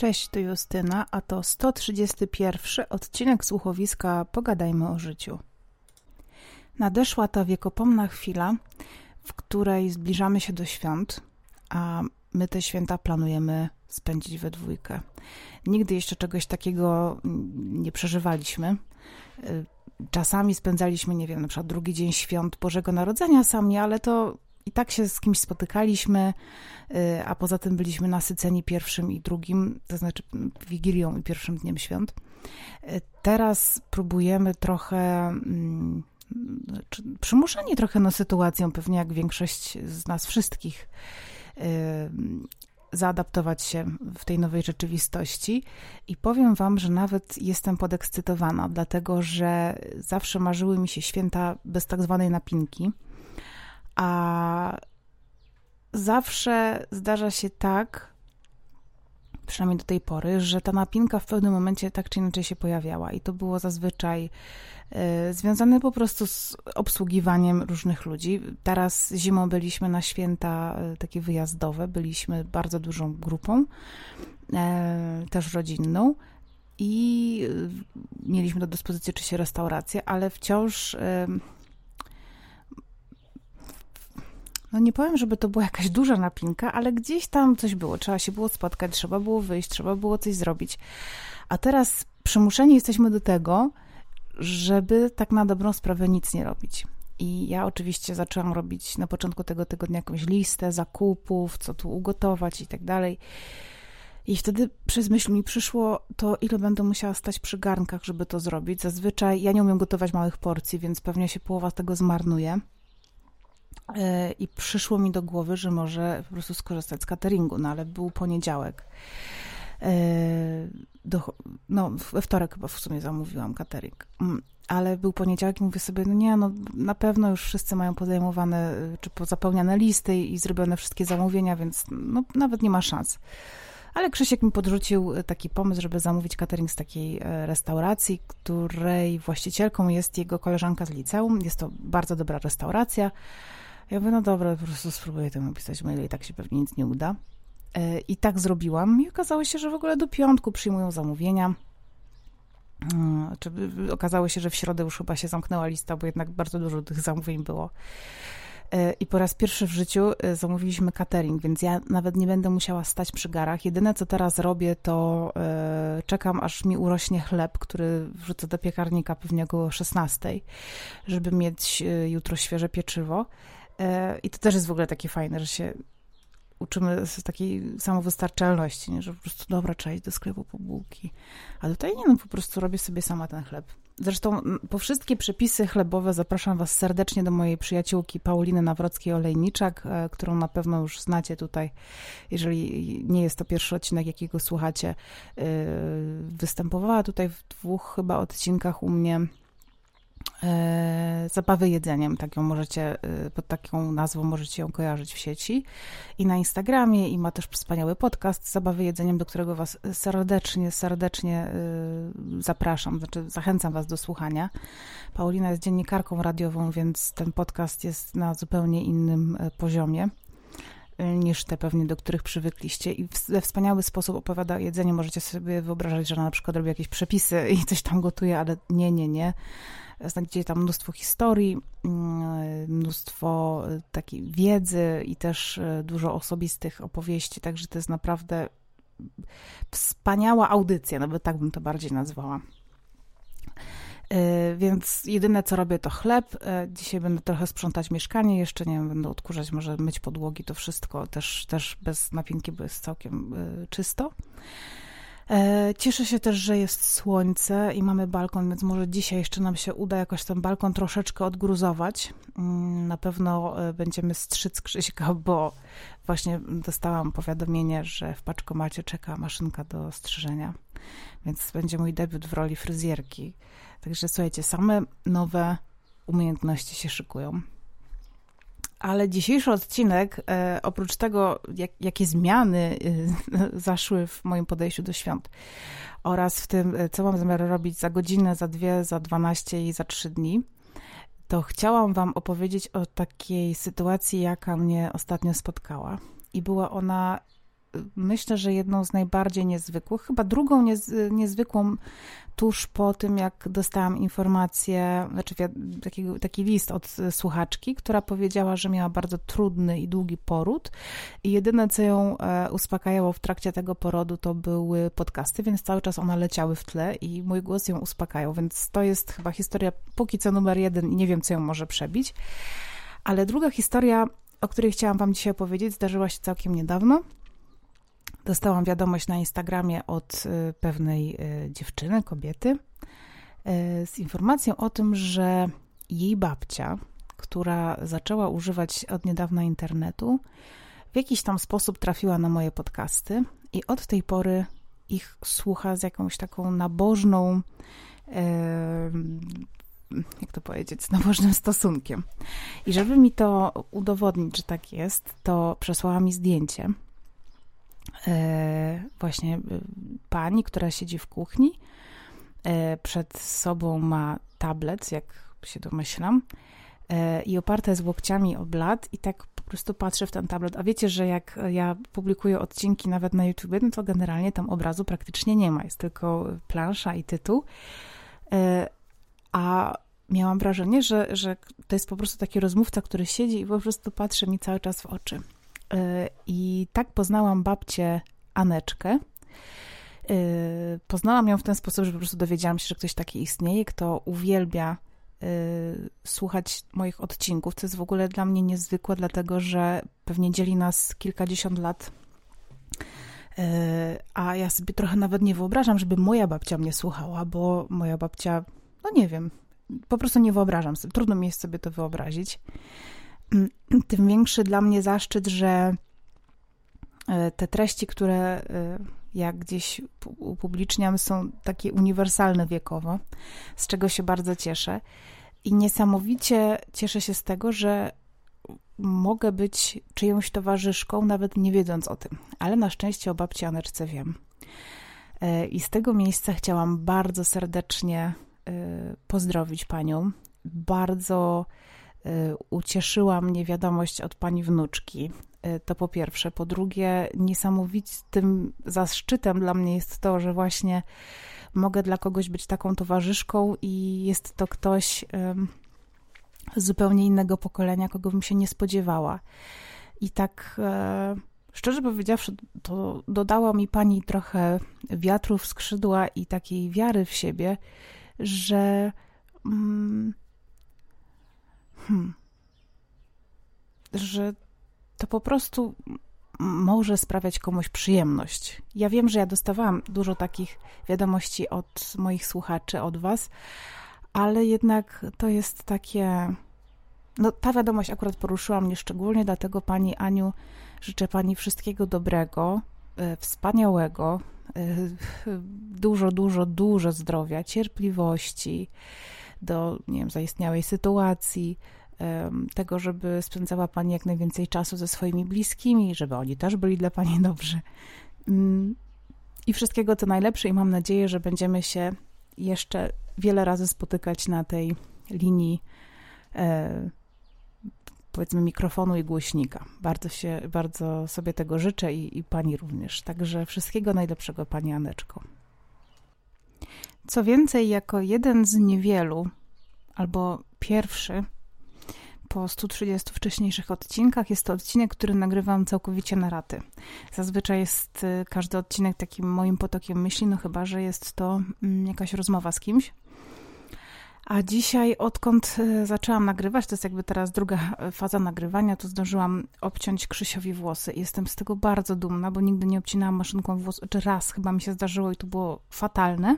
Cześć, to Justyna, a to 131 odcinek słuchowiska Pogadajmy o życiu. Nadeszła ta wiekopomna chwila, w której zbliżamy się do świąt, a my te święta planujemy spędzić we dwójkę. Nigdy jeszcze czegoś takiego nie przeżywaliśmy. Czasami spędzaliśmy, nie wiem, na przykład drugi dzień świąt Bożego Narodzenia sami, ale to i tak się z kimś spotykaliśmy, y, a poza tym byliśmy nasyceni pierwszym i drugim, to znaczy Wigilią i pierwszym dniem świąt. Y, teraz próbujemy trochę mm, przymuszeni trochę na sytuacją, pewnie jak większość z nas wszystkich, y, zaadaptować się w tej nowej rzeczywistości. I powiem Wam, że nawet jestem podekscytowana, dlatego że zawsze marzyły mi się święta bez tak zwanej napinki a zawsze zdarza się tak, przynajmniej do tej pory, że ta napinka w pewnym momencie tak czy inaczej się pojawiała i to było zazwyczaj y, związane po prostu z obsługiwaniem różnych ludzi. Teraz zimą byliśmy na święta y, takie wyjazdowe, byliśmy bardzo dużą grupą, y, też rodzinną i mieliśmy do dyspozycji oczywiście restaurację, ale wciąż no nie powiem, żeby to była jakaś duża napinka, ale gdzieś tam coś było. Trzeba się było spotkać, trzeba było wyjść, trzeba było coś zrobić. A teraz przymuszeni jesteśmy do tego, żeby tak na dobrą sprawę nic nie robić. I ja oczywiście zaczęłam robić na początku tego tygodnia jakąś listę zakupów, co tu ugotować i tak dalej. I wtedy przez myśl mi przyszło to, ile będę musiała stać przy garnkach, żeby to zrobić. Zazwyczaj ja nie umiem gotować małych porcji, więc pewnie się połowa tego zmarnuje. E, I przyszło mi do głowy, że może po prostu skorzystać z cateringu, no ale był poniedziałek. E, do, no, we wtorek chyba w sumie zamówiłam catering. Mm, ale był poniedziałek i mówię sobie, no nie, no na pewno już wszyscy mają pozajmowane, czy pozapełniane listy i zrobione wszystkie zamówienia, więc no, nawet nie ma szans. Ale Krzysiek mi podrzucił taki pomysł, żeby zamówić catering z takiej e, restauracji, której właścicielką jest jego koleżanka z liceum. Jest to bardzo dobra restauracja. Ja mówię, no dobra, po prostu spróbuję to napisać maile i tak się pewnie nic nie uda. E, I tak zrobiłam i okazało się, że w ogóle do piątku przyjmują zamówienia. E, czy okazało się, że w środę już chyba się zamknęła lista, bo jednak bardzo dużo tych zamówień było. E, I po raz pierwszy w życiu zamówiliśmy catering, więc ja nawet nie będę musiała stać przy garach. Jedyne co teraz robię, to czekam, aż mi urośnie chleb, który wrzucę do piekarnika pewnie około 16, żeby mieć jutro świeże pieczywo. E, I to też jest w ogóle takie fajne, że się uczymy z takiej samowystarczalności, nie? że po prostu dobra, trzeba iść do sklepu po bułki. A tutaj nie, no po prostu robię sobie sama ten chleb. Zresztą po wszystkie przepisy chlebowe zapraszam Was serdecznie do mojej przyjaciółki Pauliny Nawrockiej-Olejniczak, e, którą na pewno już znacie tutaj, jeżeli nie jest to pierwszy odcinek, jakiego słuchacie. E, występowała tutaj w dwóch chyba odcinkach u mnie zabawy jedzeniem, tak ją możecie, e, pod taką nazwą możecie ją kojarzyć w sieci i na Instagramie i ma też wspaniały podcast Zabawy jedzeniem, do którego was serdecznie, serdecznie e, zapraszam, znaczy zachęcam was do słuchania. Paulina jest dziennikarką radiową, więc ten podcast jest na zupełnie innym poziomie niż te pewnie, do których przywykliście i we wspaniały sposób opowiada o jedzeniu. Możecie sobie wyobrażać, że na przykład robi jakieś przepisy i coś tam gotuje, ale nie, nie, nie Znajdziecie tam mnóstwo historii, mm, mnóstwo e, takiej wiedzy i też e, dużo osobistych opowieści, także to jest naprawdę wspaniała audycja, nawet tak bym to bardziej nazwała. E, więc jedyne co robię to chleb. Dzisiaj będę trochę sprzątać mieszkanie, jeszcze nie wiem, będę odkurzać, może myć podłogi, to wszystko też, też bez napinki, bo jest całkiem czysto. E, cieszę się też, że jest słońce i mamy balkon, więc może dzisiaj jeszcze nam się uda jakoś ten balkon troszeczkę odgruzować. Mm, na pewno e, będziemy strzyc Krzyśka, bo właśnie dostałam powiadomienie, że w paczkomacie czeka maszynka do strzyżenia, więc będzie mój debiut w roli fryzjerki. Także słuchajcie, same nowe umiejętności się szykują. Ale dzisiejszy odcinek, e, oprócz tego, jak, jakie zmiany e, zaszły w moim podejściu do świąt oraz w tym, e, co mam zamiar robić za godzinę, za dwie, za dwanaście i za trzy dni, to chciałam Wam opowiedzieć o takiej sytuacji, jaka mnie ostatnio spotkała. I była ona myślę, że jedną z najbardziej niezwykłych, chyba drugą niez, niezwykłą tuż po tym, jak dostałam informację, znaczy taki, taki list od słuchaczki, która powiedziała, że miała bardzo trudny i długi poród i jedyne, co ją e, uspokajało w trakcie tego porodu, to były podcasty, więc cały czas one leciały w tle i mój głos ją uspokajał, więc to jest chyba historia póki co numer jeden i nie wiem, co ją może przebić. Ale druga historia, o której chciałam Wam dzisiaj opowiedzieć, zdarzyła się całkiem niedawno. Dostałam wiadomość na Instagramie od y, pewnej y, dziewczyny, kobiety, y, z informacją o tym, że jej babcia, która zaczęła używać od niedawna internetu, w jakiś tam sposób trafiła na moje podcasty i od tej pory ich słucha z jakąś taką nabożną, jak to powiedzieć, z nabożnym stosunkiem. I żeby mi to udowodnić, że tak jest, to przesłała mi zdjęcie właśnie e, pani, która siedzi w kuchni. E, przed sobą ma tablet, jak się domyślam, i oparta jest łokciami o blat i tak po prostu patrzę w ten tablet. A wiecie, że jak ja publikuję odcinki nawet na YouTube, no to generalnie tam obrazu praktycznie nie ma. Jest tylko plansza i tytuł. A miałam wrażenie, że, że to jest po prostu taki rozmówca, który siedzi i po prostu patrzy mi cały czas w oczy. Y, I tak poznałam babcię Aneczkę. Y, poznałam ją w ten sposób, że po prostu dowiedziałam się, że ktoś taki istnieje, kto uwielbia y, słuchać moich odcinków. To jest w ogóle dla mnie niezwykłe, dlatego że pewnie dzieli nas kilkadziesiąt lat. A ja sobie trochę nawet nie wyobrażam, żeby moja babcia mnie słuchała, bo moja babcia, no nie wiem, po prostu nie wyobrażam sobie. Trudno mi jest sobie to wyobrazić. tym większy dla mnie zaszczyt, że e, te treści, które e, jak gdzieś upubliczniam, są takie uniwersalne wiekowo, z czego się bardzo cieszę. I niesamowicie cieszę się z tego, że mogę być czyjąś towarzyszką, nawet nie wiedząc o tym. Ale na szczęście o babci Aneczce wiem. E, I z tego miejsca chciałam bardzo serdecznie pozdrowić panią. Bardzo ucieszyła mnie wiadomość od pani wnuczki. Y, to po pierwsze. Po drugie, niesamowitym zaszczytem dla mnie jest to, że właśnie mogę dla kogoś być taką towarzyszką i jest to ktoś z zupełnie innego pokolenia, kogo bym się nie spodziewała. I tak e, szczerze powiedziawszy, to dodała mi pani trochę wiatru w skrzydła i takiej wiary w siebie, że. Mm, hmm, że to po prostu może sprawiać komuś przyjemność. Ja wiem, że ja dostawałam dużo takich wiadomości od moich słuchaczy, od Was, ale jednak to jest takie. No, ta wiadomość akurat poruszyła mnie szczególnie, dlatego Pani Aniu życzę Pani wszystkiego dobrego, e, wspaniałego, e, dużo, dużo, dużo zdrowia, cierpliwości do, nie wiem, zaistniałej sytuacji, tego, żeby spędzała Pani jak najwięcej czasu ze swoimi bliskimi, żeby oni też byli dla Pani dobrzy. Mm, I wszystkiego co najlepsze i mam nadzieję, że będziemy się jeszcze wiele razy spotykać na tej linii e, powiedzmy mikrofonu i głośnika. Bardzo się, bardzo sobie tego życzę i, i Pani również. Także wszystkiego najlepszego Pani Aneczko. Co więcej, jako jeden z niewielu, albo pierwszy, po 130 wcześniejszych odcinkach. Jest to odcinek, który nagrywam całkowicie na raty. Zazwyczaj jest y, każdy odcinek takim moim potokiem myśli, no chyba, że jest to mm, jakaś rozmowa z kimś. A dzisiaj, odkąd y, zaczęłam nagrywać, to jest jakby teraz druga faza nagrywania, to zdążyłam obciąć Krzysiowi włosy. Jestem z tego bardzo dumna, bo nigdy nie obcinałam maszynką włosów, czy raz chyba mi się zdarzyło i to było fatalne,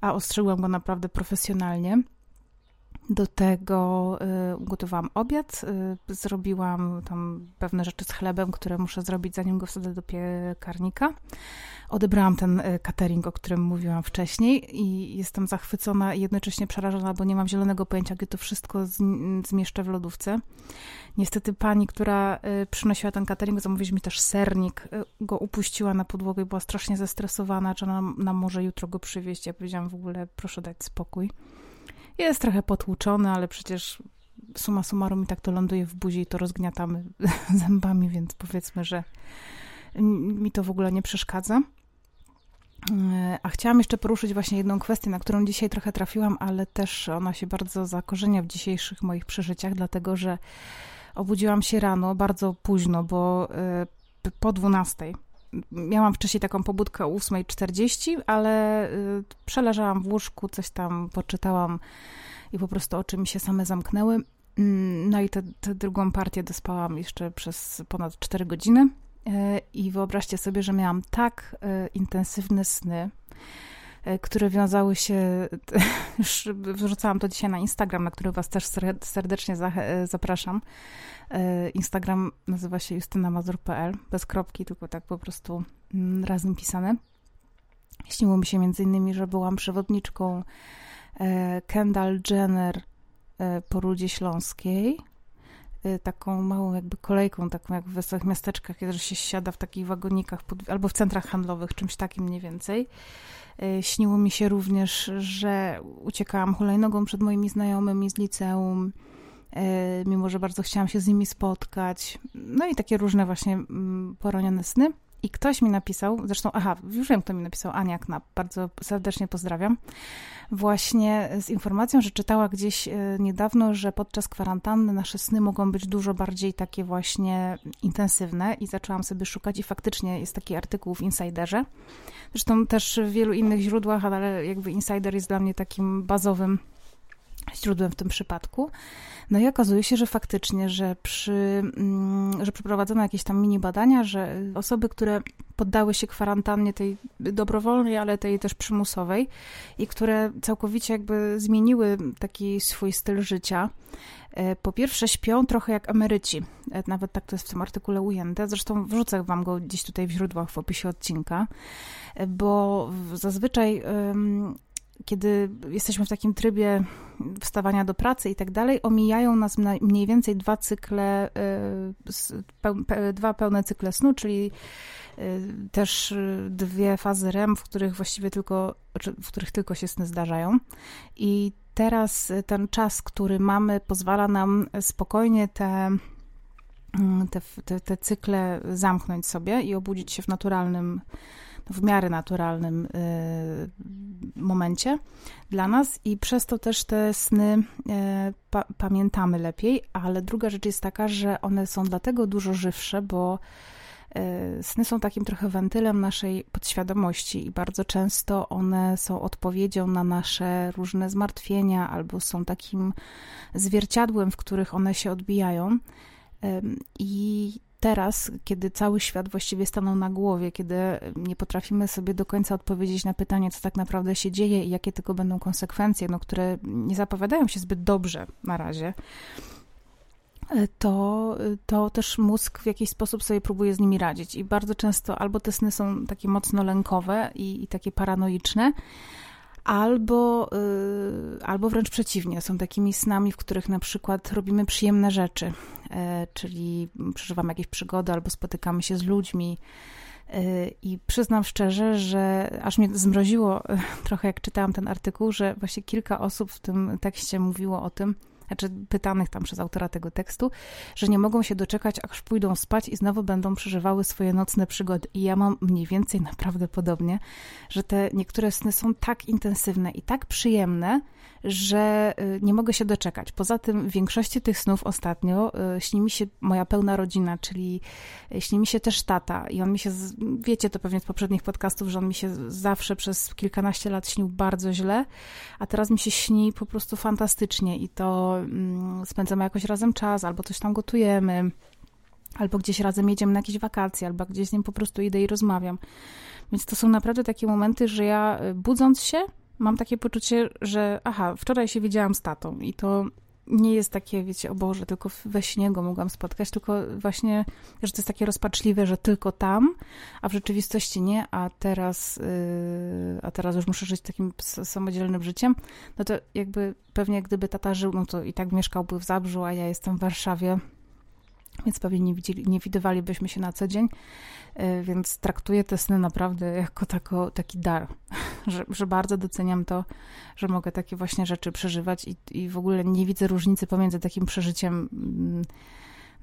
a ostrzyłam go naprawdę profesjonalnie. Do tego y, ugotowałam obiad, y, zrobiłam tam pewne rzeczy z chlebem, które muszę zrobić zanim go wsadzę do piekarnika. Odebrałam ten y, catering, o którym mówiłam wcześniej i jestem zachwycona i jednocześnie przerażona, bo nie mam zielonego pojęcia, gdzie to wszystko zmieszczę w lodówce. Niestety pani, która przynosiła ten catering, zamówiliśmy też sernik, go upuściła na podłogę i była strasznie zestresowana, czy nam, nam może jutro go przywieźć. Ja powiedziałam w ogóle, proszę dać spokój. Jest trochę potłuczony, ale przecież suma summarum i tak to ląduje w buzi i to rozgniatamy zębami, więc powiedzmy, że mi to w ogóle nie przeszkadza. E, a chciałam jeszcze poruszyć właśnie jedną kwestię, na którą dzisiaj trochę trafiłam, ale też ona się bardzo zakorzenia w dzisiejszych moich przeżyciach, dlatego że obudziłam się rano bardzo późno, bo e, po 12. Miałam wcześniej taką pobudkę o 8.40, ale e, przeleżałam w łóżku, coś tam poczytałam i po prostu oczy mi się same zamknęły. Mm, no i tę drugą partię dospałam jeszcze przez ponad 4 godziny. E, I wyobraźcie sobie, że miałam tak e, intensywne sny, które wiązały się, już wrzucałam to dzisiaj na Instagram, na który was też serdecznie zapraszam. Instagram nazywa się justynamazur.pl, bez kropki, tylko tak po prostu mm, razem pisane. Śniło mi się między innymi, że byłam przewodniczką Kendall Jenner po Rudzie Śląskiej, taką małą jakby kolejką, taką jak w wesołych miasteczkach, kiedy się siada w takich wagonikach pod, albo w centrach handlowych, czymś takim mniej więcej. Y, śniło mi się również, że uciekałam hulajnogą przed moimi znajomymi z liceum, y, mimo że bardzo chciałam się z nimi spotkać. No i takie różne właśnie mm, poronione sny. I ktoś mi napisał, zresztą, aha, już wiem, kto mi napisał, Ania Knap, bardzo serdecznie pozdrawiam, właśnie z informacją, że czytała gdzieś e, niedawno, że podczas kwarantanny nasze sny mogą być dużo bardziej takie właśnie intensywne i zaczęłam sobie szukać i faktycznie jest taki artykuł w Insiderze. Zresztą też w wielu innych źródłach, ale jakby Insider jest dla mnie takim bazowym źródłem w tym przypadku. No i okazuje się, że faktycznie, że, przy, mm, że przeprowadzono jakieś tam mini badania, że osoby, które poddały się kwarantannie tej dobrowolnej, ale tej też przymusowej i które całkowicie jakby zmieniły taki swój styl życia, e, po pierwsze śpią trochę jak emeryci, e, nawet tak to jest w tym artykule ujęte, zresztą wrzucę wam go gdzieś tutaj w źródłach w opisie odcinka, e, bo zazwyczaj kiedy jesteśmy w takim trybie wstawania do pracy i tak dalej, omijają nas mniej więcej dwa cykle, y, dwa pełne cykle snu, czyli y, też dwie fazy REM, w których właściwie tylko, w których tylko się sny zdarzają. I teraz ten czas, który mamy, pozwala nam spokojnie te te, te, te cykle zamknąć sobie i obudzić się w naturalnym w miarę naturalnym y, momencie dla nas i przez to też te sny y, pa pamiętamy lepiej, ale druga rzecz jest taka, że one są dlatego dużo żywsze, bo y, Sny są takim trochę wentylem naszej podświadomości i bardzo często one są odpowiedzią na nasze różne zmartwienia albo są takim zwierciadłem, w których one się odbijają. I teraz, kiedy cały świat właściwie stanął na głowie, kiedy nie potrafimy sobie do końca odpowiedzieć na pytanie, co tak naprawdę się dzieje i jakie tylko będą konsekwencje, no, które nie zapowiadają się zbyt dobrze na razie, to, to też mózg w jakiś sposób sobie próbuje z nimi radzić. I bardzo często albo te sny są takie mocno lękowe i, i takie paranoiczne, albo, yy, albo wręcz przeciwnie, są takimi snami, w których na przykład robimy przyjemne rzeczy, yy, czyli przeżywamy jakieś przygody albo spotykamy się z ludźmi. Yy, I przyznam szczerze, że aż mnie zmroziło trochę, jak czytałam ten artykuł, że właśnie kilka osób w tym tekście mówiło o tym, znaczy pytanych tam przez autora tego tekstu, że nie mogą się doczekać, aż pójdą spać i znowu będą przeżywały swoje nocne przygody. I ja mam mniej więcej naprawdę podobnie, że te niektóre sny są tak intensywne i tak przyjemne, że y, nie mogę się doczekać. Poza tym w większości tych snów ostatnio y, śni mi się moja pełna rodzina, czyli y, śni mi się też tata i on mi się, wiecie to pewnie z poprzednich podcastów, że on mi się zawsze przez kilkanaście lat śnił bardzo źle, a teraz mi się śni po prostu fantastycznie i to mm, spędzamy jakoś razem czas, albo coś tam gotujemy, albo gdzieś razem jedziemy na jakieś wakacje, albo gdzieś z nim po prostu idę i rozmawiam. Więc to są naprawdę takie momenty, że ja budząc się, mam takie poczucie, że aha, wczoraj się widziałam z tatą i to nie jest takie, wiecie, o Boże, tylko we śnie go mogłam spotkać, tylko właśnie, że to jest takie rozpaczliwe, że tylko tam, a w rzeczywistości nie, a teraz, yy, a teraz już muszę żyć takim samodzielnym życiem, no to jakby pewnie gdyby tata żył, no to i tak mieszkałby w Zabrzu, a ja jestem w Warszawie, więc pewnie nie, widzieli, nie widywalibyśmy się na co dzień, e, więc traktuję te sny naprawdę jako tako, taki dar, że, że, bardzo doceniam to, że mogę takie właśnie rzeczy przeżywać i, i w ogóle nie widzę różnicy pomiędzy takim przeżyciem mm,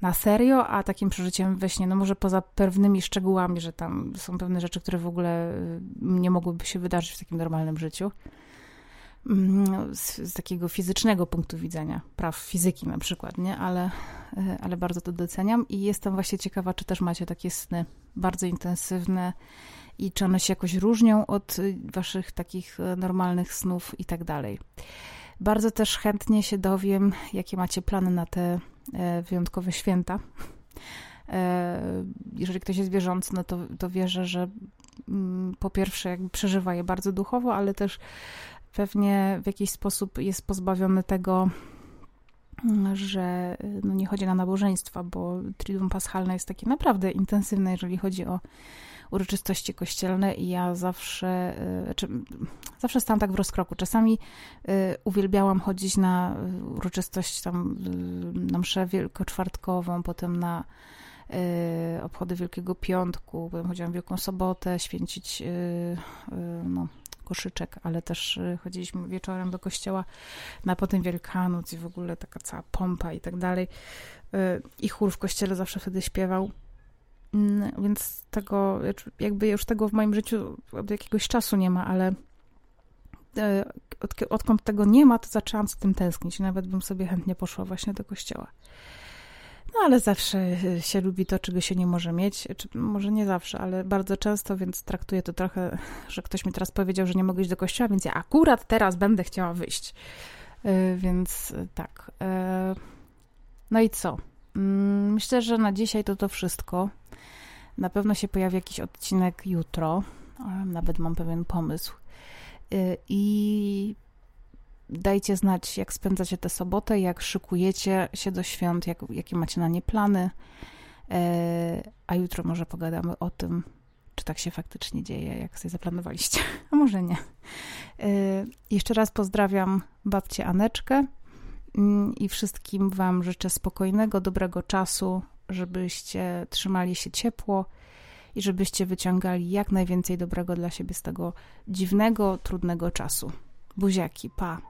na serio, a takim przeżyciem we śnie, no może poza pewnymi szczegółami, że tam są pewne rzeczy, które w ogóle y, nie mogłyby się wydarzyć w takim normalnym życiu. Mm, z, z, takiego fizycznego punktu widzenia, praw fizyki na przykład, nie? Ale, y, ale bardzo to doceniam i jestem właśnie ciekawa, czy też macie takie sny bardzo intensywne i czy one się jakoś różnią od y, waszych takich normalnych snów i tak dalej. Bardzo też chętnie się dowiem, jakie macie plany na te e, wyjątkowe święta. E, jeżeli ktoś jest wierzący, no to, to wierzę, że mm, po pierwsze jakby przeżywa je bardzo duchowo, ale też pewnie w jakiś sposób jest pozbawiony tego, że no nie chodzi na nabożeństwa, bo Triduum Paschalne jest takie naprawdę intensywne, jeżeli chodzi o uroczystości kościelne i ja zawsze, y, czy, zawsze stałam tak w rozkroku. Czasami y, uwielbiałam chodzić na uroczystość tam, y, na mszę wielkoczwartkową, potem na obchody Wielkiego Piątku, potem chodziłam Wielką Sobotę, święcić no, koszyczek, ale też chodziliśmy wieczorem do kościoła na potem Wielkanoc i w ogóle taka cała pompa i tak dalej. I chór w kościele zawsze wtedy śpiewał. Mm, więc tego, jakby już tego w moim życiu od jakiegoś czasu nie ma, ale e, od, odkąd tego nie ma, to zaczęłam z tym tęsknić. Nawet bym sobie chętnie poszła właśnie do kościoła. No ale zawsze e, się lubi to, czego się nie może mieć. Czy, może nie zawsze, ale bardzo często, więc traktuję to trochę, że ktoś mi teraz powiedział, że nie mogę iść do kościoła, więc ja akurat teraz będę chciała wyjść. E, więc tak. No i co? Mm, myślę, że na dzisiaj to to wszystko. Na pewno się pojawi jakiś odcinek jutro, nawet mam pewien pomysł. I dajcie znać, jak spędzacie tę sobotę, jak szykujecie się do świąt, jak, jakie macie na nie plany. Y, a jutro może pogadamy o tym, czy tak się faktycznie dzieje, jak sobie zaplanowaliście. A może nie. Y, jeszcze raz pozdrawiam babcię Aneczkę mm, i wszystkim Wam życzę spokojnego, dobrego czasu, żebyście trzymali się ciepło i żebyście wyciągali jak najwięcej dobrego dla siebie z tego dziwnego, trudnego czasu. Buziaki, pa.